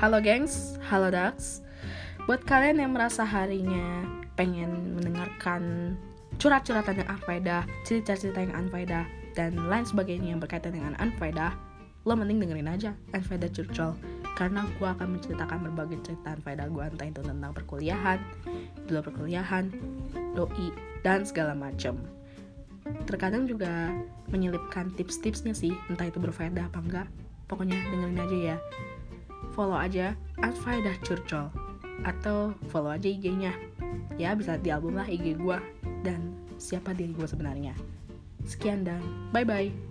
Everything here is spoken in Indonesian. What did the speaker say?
Halo gengs, halo Dax Buat kalian yang merasa harinya pengen mendengarkan curhat-curhatan yang unfaedah, cerita-cerita yang unfaedah, dan lain sebagainya yang berkaitan dengan unfaedah, lo mending dengerin aja Unfaedah Curcol karena gue akan menceritakan berbagai cerita unfaedah gue entah itu tentang perkuliahan, di luar perkuliahan, doi, dan segala macam. Terkadang juga menyelipkan tips-tipsnya sih, entah itu berfaedah apa enggak. Pokoknya dengerin aja ya follow aja Adfaidah Curcol atau follow aja IG-nya. Ya bisa di album lah IG gue dan siapa diri gue sebenarnya. Sekian dan bye-bye.